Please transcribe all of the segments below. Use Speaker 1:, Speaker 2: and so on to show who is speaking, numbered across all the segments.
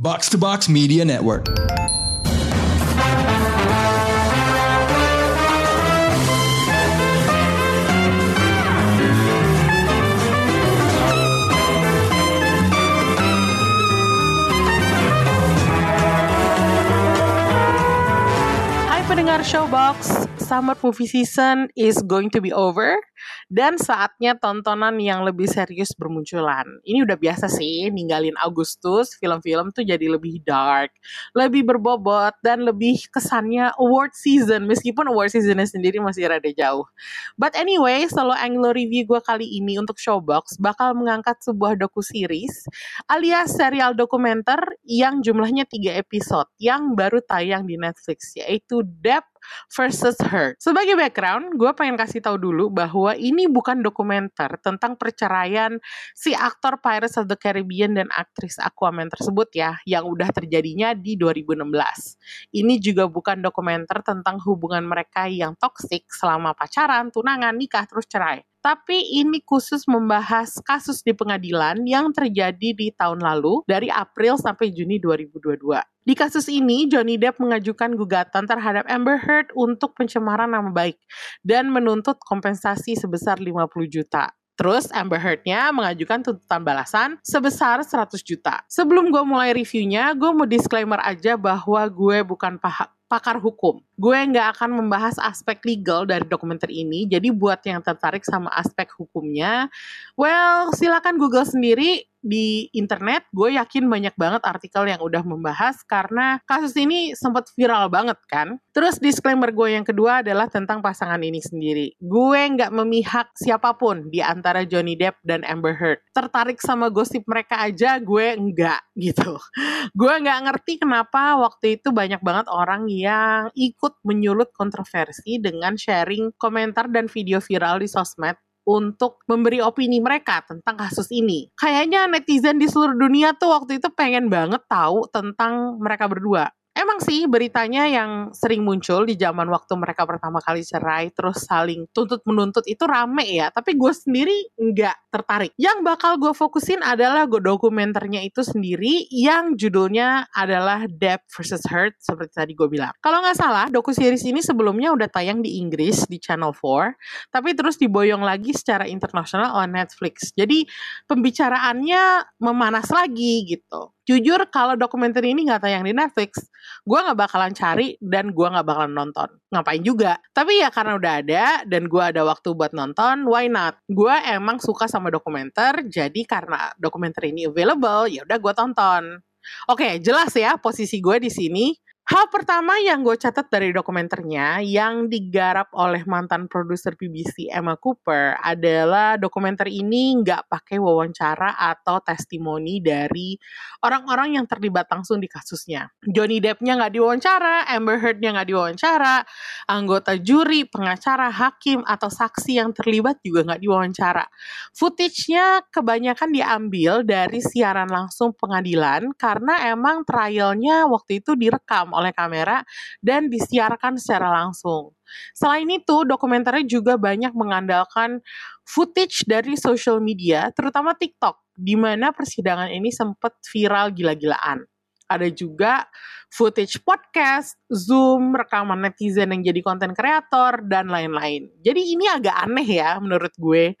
Speaker 1: Box to Box Media Network.
Speaker 2: Pendengar Showbox, summer movie season is going to be over dan saatnya tontonan yang lebih serius bermunculan. Ini udah biasa sih, ninggalin Agustus, film-film tuh jadi lebih dark, lebih berbobot dan lebih kesannya award season meskipun award seasonnya sendiri masih rada jauh. But anyway, solo Anglo review gue kali ini untuk Showbox bakal mengangkat sebuah doku series alias serial dokumenter yang jumlahnya 3 episode yang baru tayang di Netflix yaitu Depp versus Her. Sebagai background, gue pengen kasih tahu dulu bahwa ini bukan dokumenter tentang perceraian si aktor Pirates of the Caribbean dan aktris Aquaman tersebut ya, yang udah terjadinya di 2016. Ini juga bukan dokumenter tentang hubungan mereka yang toksik selama pacaran, tunangan, nikah, terus cerai. Tapi ini khusus membahas kasus di pengadilan yang terjadi di tahun lalu dari April sampai Juni 2022. Di kasus ini, Johnny Depp mengajukan gugatan terhadap Amber Heard untuk pencemaran nama baik dan menuntut kompensasi sebesar 50 juta. Terus Amber Heard-nya mengajukan tuntutan balasan sebesar 100 juta. Sebelum gue mulai reviewnya, gue mau disclaimer aja bahwa gue bukan paha- pakar hukum. Gue nggak akan membahas aspek legal dari dokumenter ini, jadi buat yang tertarik sama aspek hukumnya, well, silakan Google sendiri di internet. Gue yakin banyak banget artikel yang udah membahas karena kasus ini sempat viral banget kan. Terus disclaimer gue yang kedua adalah tentang pasangan ini sendiri. Gue nggak memihak siapa pun di antara Johnny Depp dan Amber Heard. Tertarik sama gosip mereka aja, gue enggak gitu. gue nggak ngerti kenapa waktu itu banyak banget orang yang ikut menyulut kontroversi dengan sharing komentar dan video viral di sosmed untuk memberi opini mereka tentang kasus ini. Kayaknya netizen di seluruh dunia tuh waktu itu pengen banget tahu tentang mereka berdua. Emang sih beritanya yang sering muncul di zaman waktu mereka pertama kali cerai terus saling tuntut menuntut itu rame ya, tapi gue sendiri nggak tertarik. Yang bakal gue fokusin adalah gue dokumenternya itu sendiri yang judulnya adalah Depp versus Heard seperti tadi gue bilang. Kalau nggak salah, doku series ini sebelumnya udah tayang di Inggris di Channel 4, tapi terus diboyong lagi secara internasional oleh Netflix. Jadi pembicaraannya memanas lagi gitu jujur kalau dokumenter ini nggak tayang di Netflix, gue nggak bakalan cari dan gue nggak bakalan nonton. Ngapain juga? Tapi ya karena udah ada dan gue ada waktu buat nonton, why not? Gue emang suka sama dokumenter, jadi karena dokumenter ini available, ya udah gue tonton. Oke, jelas ya posisi gue di sini. Hal pertama yang gue catat dari dokumenternya yang digarap oleh mantan produser BBC Emma Cooper adalah dokumenter ini nggak pakai wawancara atau testimoni dari orang-orang yang terlibat langsung di kasusnya. Johnny Depp-nya nggak diwawancara, Amber Heard-nya nggak diwawancara, anggota juri, pengacara, hakim, atau saksi yang terlibat juga nggak diwawancara. Footage-nya kebanyakan diambil dari siaran langsung pengadilan karena emang trial-nya waktu itu direkam oleh kamera dan disiarkan secara langsung. Selain itu, dokumenternya juga banyak mengandalkan footage dari social media, terutama TikTok, di mana persidangan ini sempat viral gila-gilaan. Ada juga footage podcast, Zoom, rekaman netizen yang jadi konten kreator, dan lain-lain. Jadi ini agak aneh ya menurut gue.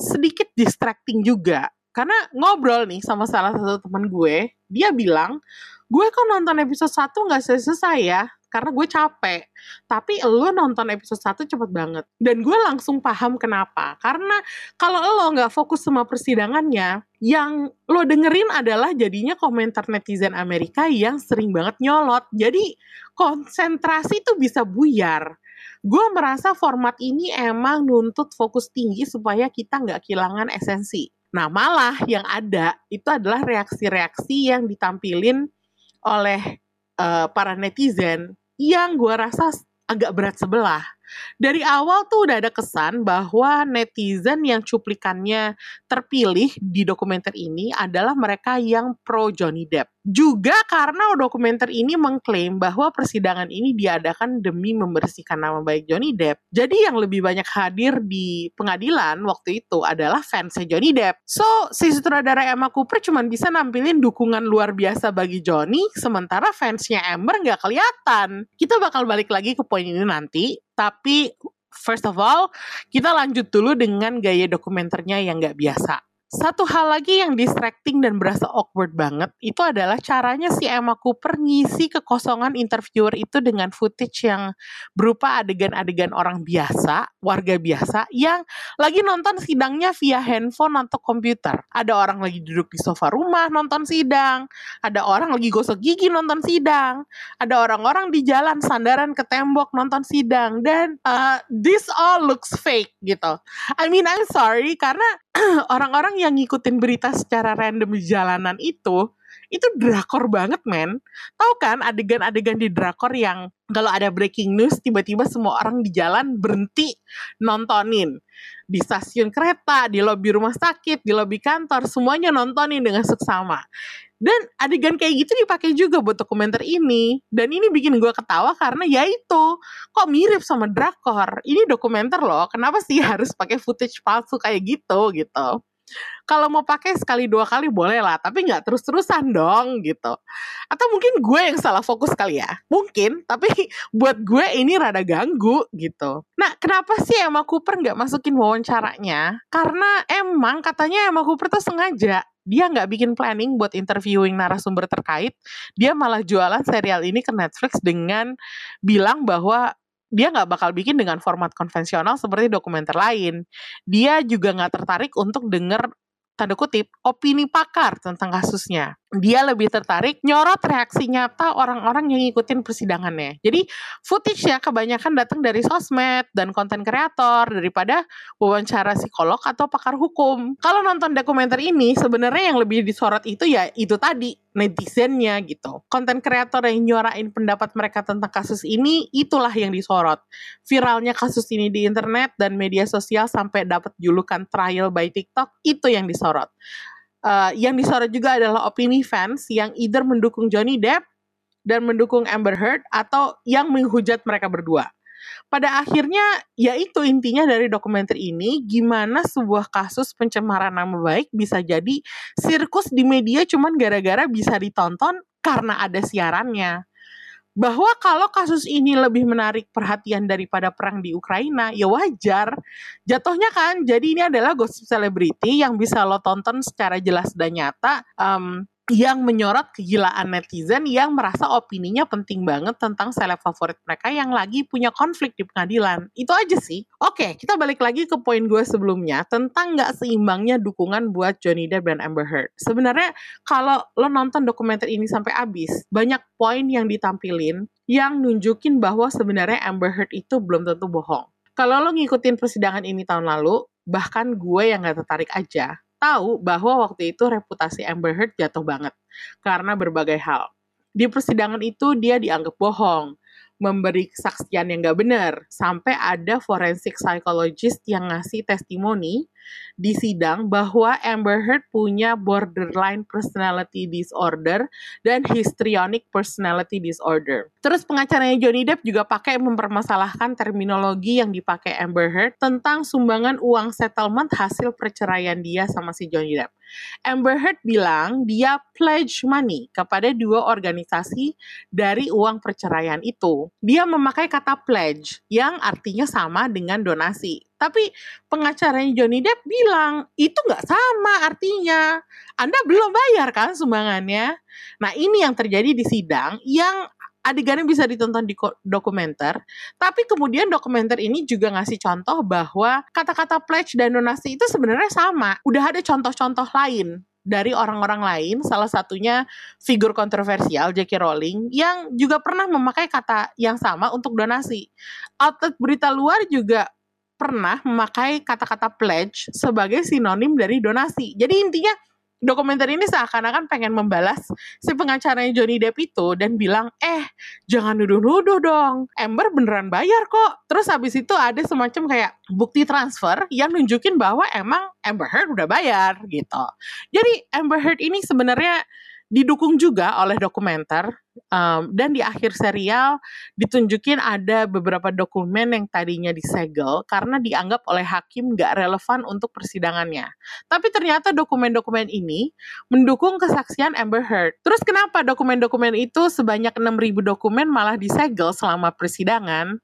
Speaker 2: Sedikit distracting juga. Karena ngobrol nih sama salah satu teman gue, dia bilang, gue kok nonton episode 1 gak selesai ya, karena gue capek. Tapi lo nonton episode 1 cepet banget. Dan gue langsung paham kenapa. Karena kalau lo gak fokus sama persidangannya, yang lo dengerin adalah jadinya komentar netizen Amerika yang sering banget nyolot. Jadi konsentrasi tuh bisa buyar. Gue merasa format ini emang nuntut fokus tinggi supaya kita nggak kehilangan esensi. Nah malah yang ada itu adalah reaksi-reaksi yang ditampilin oleh uh, para netizen yang gue rasa agak berat sebelah. Dari awal tuh udah ada kesan bahwa netizen yang cuplikannya terpilih di dokumenter ini adalah mereka yang pro Johnny Depp. Juga karena dokumenter ini mengklaim bahwa persidangan ini diadakan demi membersihkan nama baik Johnny Depp. Jadi yang lebih banyak hadir di pengadilan waktu itu adalah fansnya Johnny Depp. So, si sutradara Emma Cooper cuma bisa nampilin dukungan luar biasa bagi Johnny, sementara fansnya Amber nggak kelihatan. Kita bakal balik lagi ke poin ini nanti, tapi first of all, kita lanjut dulu dengan gaya dokumenternya yang nggak biasa. Satu hal lagi yang distracting dan berasa awkward banget itu adalah caranya si Emma Cooper ngisi kekosongan interviewer itu dengan footage yang berupa adegan-adegan orang biasa, warga biasa yang lagi nonton sidangnya via handphone atau komputer. Ada orang lagi duduk di sofa rumah nonton sidang, ada orang lagi gosok gigi nonton sidang, ada orang-orang di jalan sandaran ke tembok nonton sidang dan uh, this all looks fake gitu. I mean I'm sorry karena orang-orang yang ngikutin berita secara random di jalanan itu itu drakor banget men. Tahu kan adegan-adegan di drakor yang kalau ada breaking news tiba-tiba semua orang di jalan berhenti nontonin. Di stasiun kereta di lobi rumah sakit di lobi kantor semuanya nontonin dengan seksama. Dan adegan kayak gitu dipakai juga buat dokumenter ini. Dan ini bikin gue ketawa karena ya itu kok mirip sama drakor? Ini dokumenter loh kenapa sih harus pakai footage palsu kayak gitu gitu kalau mau pakai sekali dua kali boleh lah, tapi nggak terus-terusan dong gitu. Atau mungkin gue yang salah fokus kali ya, mungkin. Tapi buat gue ini rada ganggu gitu. Nah, kenapa sih Emma Cooper nggak masukin wawancaranya? Karena emang katanya Emma Cooper tuh sengaja dia nggak bikin planning buat interviewing narasumber terkait, dia malah jualan serial ini ke Netflix dengan bilang bahwa dia nggak bakal bikin dengan format konvensional seperti dokumenter lain. Dia juga nggak tertarik untuk denger tanda kutip opini pakar tentang kasusnya. Dia lebih tertarik nyorot reaksi nyata orang-orang yang ngikutin persidangannya. Jadi footage-nya kebanyakan datang dari sosmed dan konten kreator daripada wawancara psikolog atau pakar hukum. Kalau nonton dokumenter ini sebenarnya yang lebih disorot itu ya itu tadi netizennya gitu. Konten kreator yang nyuarain pendapat mereka tentang kasus ini itulah yang disorot. Viralnya kasus ini di internet dan media sosial sampai dapat julukan trial by TikTok itu yang disorot. Uh, yang disorot juga adalah opini fans yang either mendukung Johnny Depp dan mendukung Amber Heard atau yang menghujat mereka berdua. Pada akhirnya, yaitu intinya dari dokumenter ini, gimana sebuah kasus pencemaran nama baik bisa jadi sirkus di media cuman gara-gara bisa ditonton karena ada siarannya bahwa kalau kasus ini lebih menarik perhatian daripada perang di Ukraina, ya wajar. Jatuhnya kan, jadi ini adalah gosip selebriti yang bisa lo tonton secara jelas dan nyata. Um, yang menyorot kegilaan netizen yang merasa opininya penting banget tentang seleb favorit mereka yang lagi punya konflik di pengadilan. Itu aja sih. Oke, kita balik lagi ke poin gue sebelumnya tentang nggak seimbangnya dukungan buat Johnny Depp dan Amber Heard. Sebenarnya kalau lo nonton dokumenter ini sampai habis, banyak poin yang ditampilin yang nunjukin bahwa sebenarnya Amber Heard itu belum tentu bohong. Kalau lo ngikutin persidangan ini tahun lalu, bahkan gue yang gak tertarik aja, tahu bahwa waktu itu reputasi Amber Heard jatuh banget karena berbagai hal. Di persidangan itu dia dianggap bohong, memberi kesaksian yang gak benar, sampai ada forensic psychologist yang ngasih testimoni di sidang bahwa Amber Heard punya borderline personality disorder dan histrionic personality disorder. Terus pengacaranya Johnny Depp juga pakai mempermasalahkan terminologi yang dipakai Amber Heard tentang sumbangan uang settlement hasil perceraian dia sama si Johnny Depp. Amber Heard bilang dia pledge money kepada dua organisasi dari uang perceraian itu. Dia memakai kata pledge yang artinya sama dengan donasi. Tapi pengacaranya Johnny Depp bilang itu nggak sama artinya. Anda belum bayar kan sumbangannya. Nah ini yang terjadi di sidang yang adegannya bisa ditonton di dokumenter, tapi kemudian dokumenter ini juga ngasih contoh bahwa kata-kata pledge dan donasi itu sebenarnya sama. Udah ada contoh-contoh lain dari orang-orang lain, salah satunya figur kontroversial J.K. Rowling yang juga pernah memakai kata yang sama untuk donasi. Outlet berita luar juga pernah memakai kata-kata pledge sebagai sinonim dari donasi. Jadi intinya dokumenter ini seakan-akan pengen membalas si pengacaranya Johnny Depp itu dan bilang, eh jangan nuduh-nuduh dong, Amber beneran bayar kok. Terus habis itu ada semacam kayak bukti transfer yang nunjukin bahwa emang Amber Heard udah bayar gitu. Jadi Amber Heard ini sebenarnya didukung juga oleh dokumenter um, dan di akhir serial ditunjukin ada beberapa dokumen yang tadinya disegel karena dianggap oleh hakim gak relevan untuk persidangannya. Tapi ternyata dokumen-dokumen ini mendukung kesaksian Amber Heard. Terus kenapa dokumen-dokumen itu sebanyak 6.000 dokumen malah disegel selama persidangan?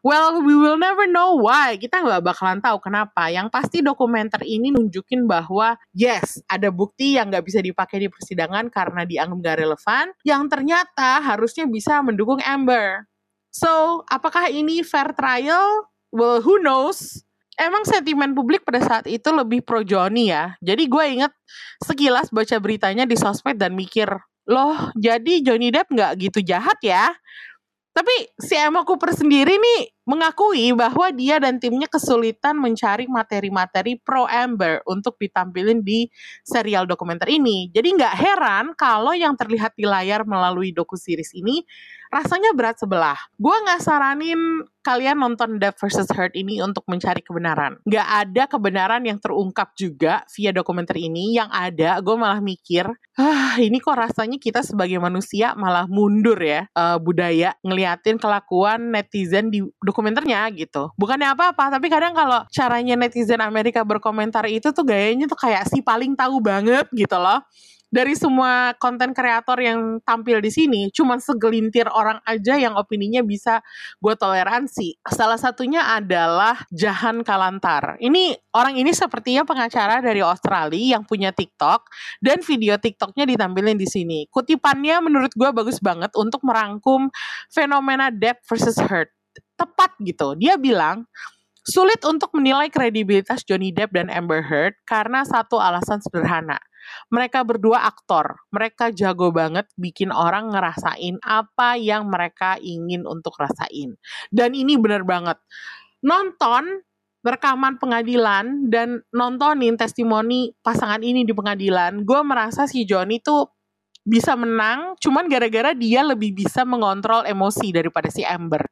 Speaker 2: Well, we will never know why. Kita nggak bakalan tahu kenapa. Yang pasti dokumenter ini nunjukin bahwa yes, ada bukti yang nggak bisa dipakai di persidangan karena dianggap gak relevan. Yang ternyata harusnya bisa mendukung Amber. So, apakah ini fair trial? Well, who knows? Emang sentimen publik pada saat itu lebih pro Johnny ya. Jadi gue inget sekilas baca beritanya di sosmed dan mikir, loh jadi Johnny Depp nggak gitu jahat ya? Tapi si Emma Cooper sendiri nih mengakui bahwa dia dan timnya kesulitan mencari materi-materi pro Amber untuk ditampilin di serial dokumenter ini. Jadi nggak heran kalau yang terlihat di layar melalui doku series ini rasanya berat sebelah. Gue nggak saranin kalian nonton Death vs. Hurt ini untuk mencari kebenaran. Nggak ada kebenaran yang terungkap juga via dokumenter ini. Yang ada, gue malah mikir, ah ini kok rasanya kita sebagai manusia malah mundur ya uh, budaya ngeliatin kelakuan netizen di dokumenternya gitu. Bukannya apa-apa, tapi kadang kalau caranya netizen Amerika berkomentar itu tuh gayanya tuh kayak si paling tahu banget gitu loh dari semua konten kreator yang tampil di sini, cuma segelintir orang aja yang opininya bisa gue toleransi. Salah satunya adalah Jahan Kalantar. Ini orang ini sepertinya pengacara dari Australia yang punya TikTok dan video TikToknya ditampilin di sini. Kutipannya menurut gue bagus banget untuk merangkum fenomena Depp versus Hurt. Tepat gitu. Dia bilang, sulit untuk menilai kredibilitas Johnny Depp dan Amber Heard karena satu alasan sederhana mereka berdua aktor. Mereka jago banget bikin orang ngerasain apa yang mereka ingin untuk rasain. Dan ini bener banget. Nonton rekaman pengadilan dan nontonin testimoni pasangan ini di pengadilan, gue merasa si Johnny tuh bisa menang, cuman gara-gara dia lebih bisa mengontrol emosi daripada si Amber.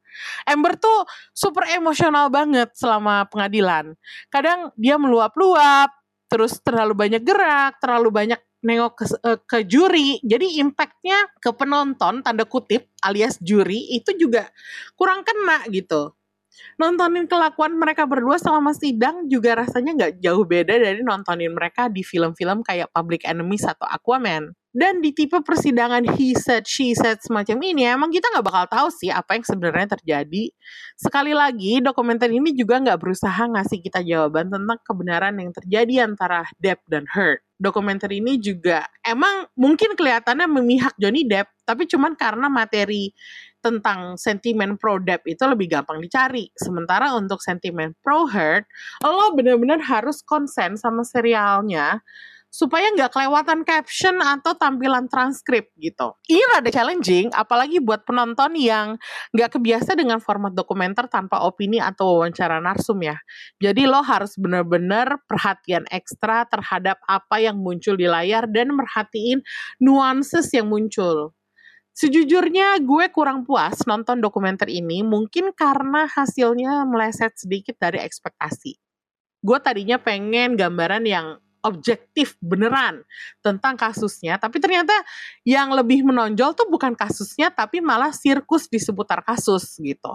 Speaker 2: Amber tuh super emosional banget selama pengadilan. Kadang dia meluap-luap, terus terlalu banyak gerak, terlalu banyak nengok ke, uh, ke juri, jadi impactnya ke penonton tanda kutip alias juri itu juga kurang kena gitu. Nontonin kelakuan mereka berdua selama sidang juga rasanya nggak jauh beda dari nontonin mereka di film-film kayak Public Enemy atau Aquaman. Dan di tipe persidangan he said, she said semacam ini, emang kita nggak bakal tahu sih apa yang sebenarnya terjadi. Sekali lagi, dokumenter ini juga nggak berusaha ngasih kita jawaban tentang kebenaran yang terjadi antara Depp dan Heard. Dokumenter ini juga emang mungkin kelihatannya memihak Johnny Depp, tapi cuman karena materi tentang sentimen pro Depp itu lebih gampang dicari. Sementara untuk sentimen pro Heard, lo bener-bener harus konsen sama serialnya supaya nggak kelewatan caption atau tampilan transkrip gitu. Ini rada challenging, apalagi buat penonton yang nggak kebiasa dengan format dokumenter tanpa opini atau wawancara narsum ya. Jadi lo harus bener-bener perhatian ekstra terhadap apa yang muncul di layar dan merhatiin nuances yang muncul. Sejujurnya gue kurang puas nonton dokumenter ini mungkin karena hasilnya meleset sedikit dari ekspektasi. Gue tadinya pengen gambaran yang objektif beneran tentang kasusnya tapi ternyata yang lebih menonjol tuh bukan kasusnya tapi malah sirkus di seputar kasus gitu.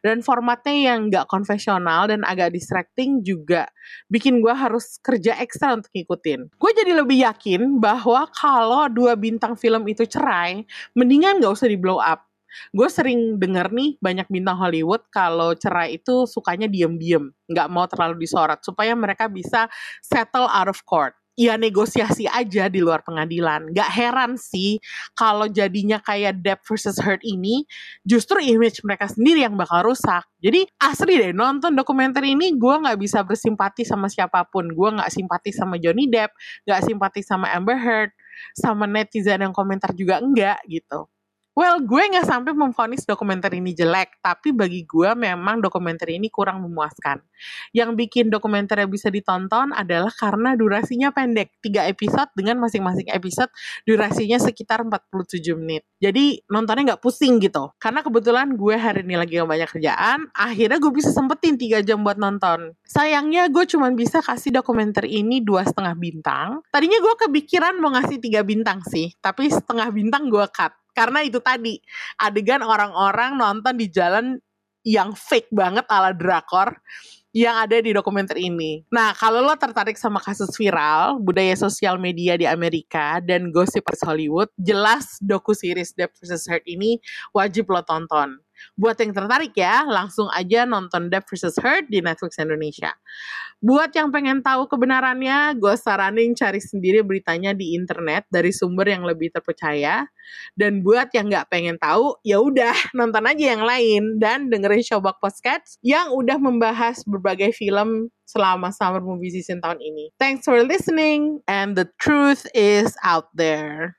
Speaker 2: Dan formatnya yang gak konvensional dan agak distracting juga bikin gue harus kerja ekstra untuk ngikutin. Gue jadi lebih yakin bahwa kalau dua bintang film itu cerai mendingan gak usah di blow up gue sering denger nih banyak bintang Hollywood kalau cerai itu sukanya diem-diem, nggak mau terlalu disorot supaya mereka bisa settle out of court. Ya negosiasi aja di luar pengadilan. Gak heran sih kalau jadinya kayak Depp versus Heard ini justru image mereka sendiri yang bakal rusak. Jadi asli deh nonton dokumenter ini gue gak bisa bersimpati sama siapa pun. Gue gak simpati sama Johnny Depp, gak simpati sama Amber Heard, sama netizen yang komentar juga enggak gitu Well, gue nggak sampai memvonis dokumenter ini jelek, tapi bagi gue memang dokumenter ini kurang memuaskan. Yang bikin dokumenternya bisa ditonton adalah karena durasinya pendek, 3 episode dengan masing-masing episode durasinya sekitar 47 menit. Jadi nontonnya nggak pusing gitu. Karena kebetulan gue hari ini lagi gak banyak kerjaan, akhirnya gue bisa sempetin 3 jam buat nonton. Sayangnya gue cuma bisa kasih dokumenter ini dua setengah bintang. Tadinya gue kepikiran mau ngasih 3 bintang sih, tapi setengah bintang gue cut karena itu tadi adegan orang-orang nonton di jalan yang fake banget ala drakor yang ada di dokumenter ini. Nah, kalau lo tertarik sama kasus viral, budaya sosial media di Amerika, dan gosipers Hollywood, jelas doku series Depp vs. Heard ini wajib lo tonton. Buat yang tertarik ya, langsung aja nonton Depp vs. Heard di Netflix Indonesia. Buat yang pengen tahu kebenarannya, gue saranin cari sendiri beritanya di internet dari sumber yang lebih terpercaya. Dan buat yang nggak pengen tahu, ya udah nonton aja yang lain dan dengerin Showbox Podcast yang udah membahas berbagai film selama Summer Movie Season tahun ini. Thanks for listening and the truth is out there.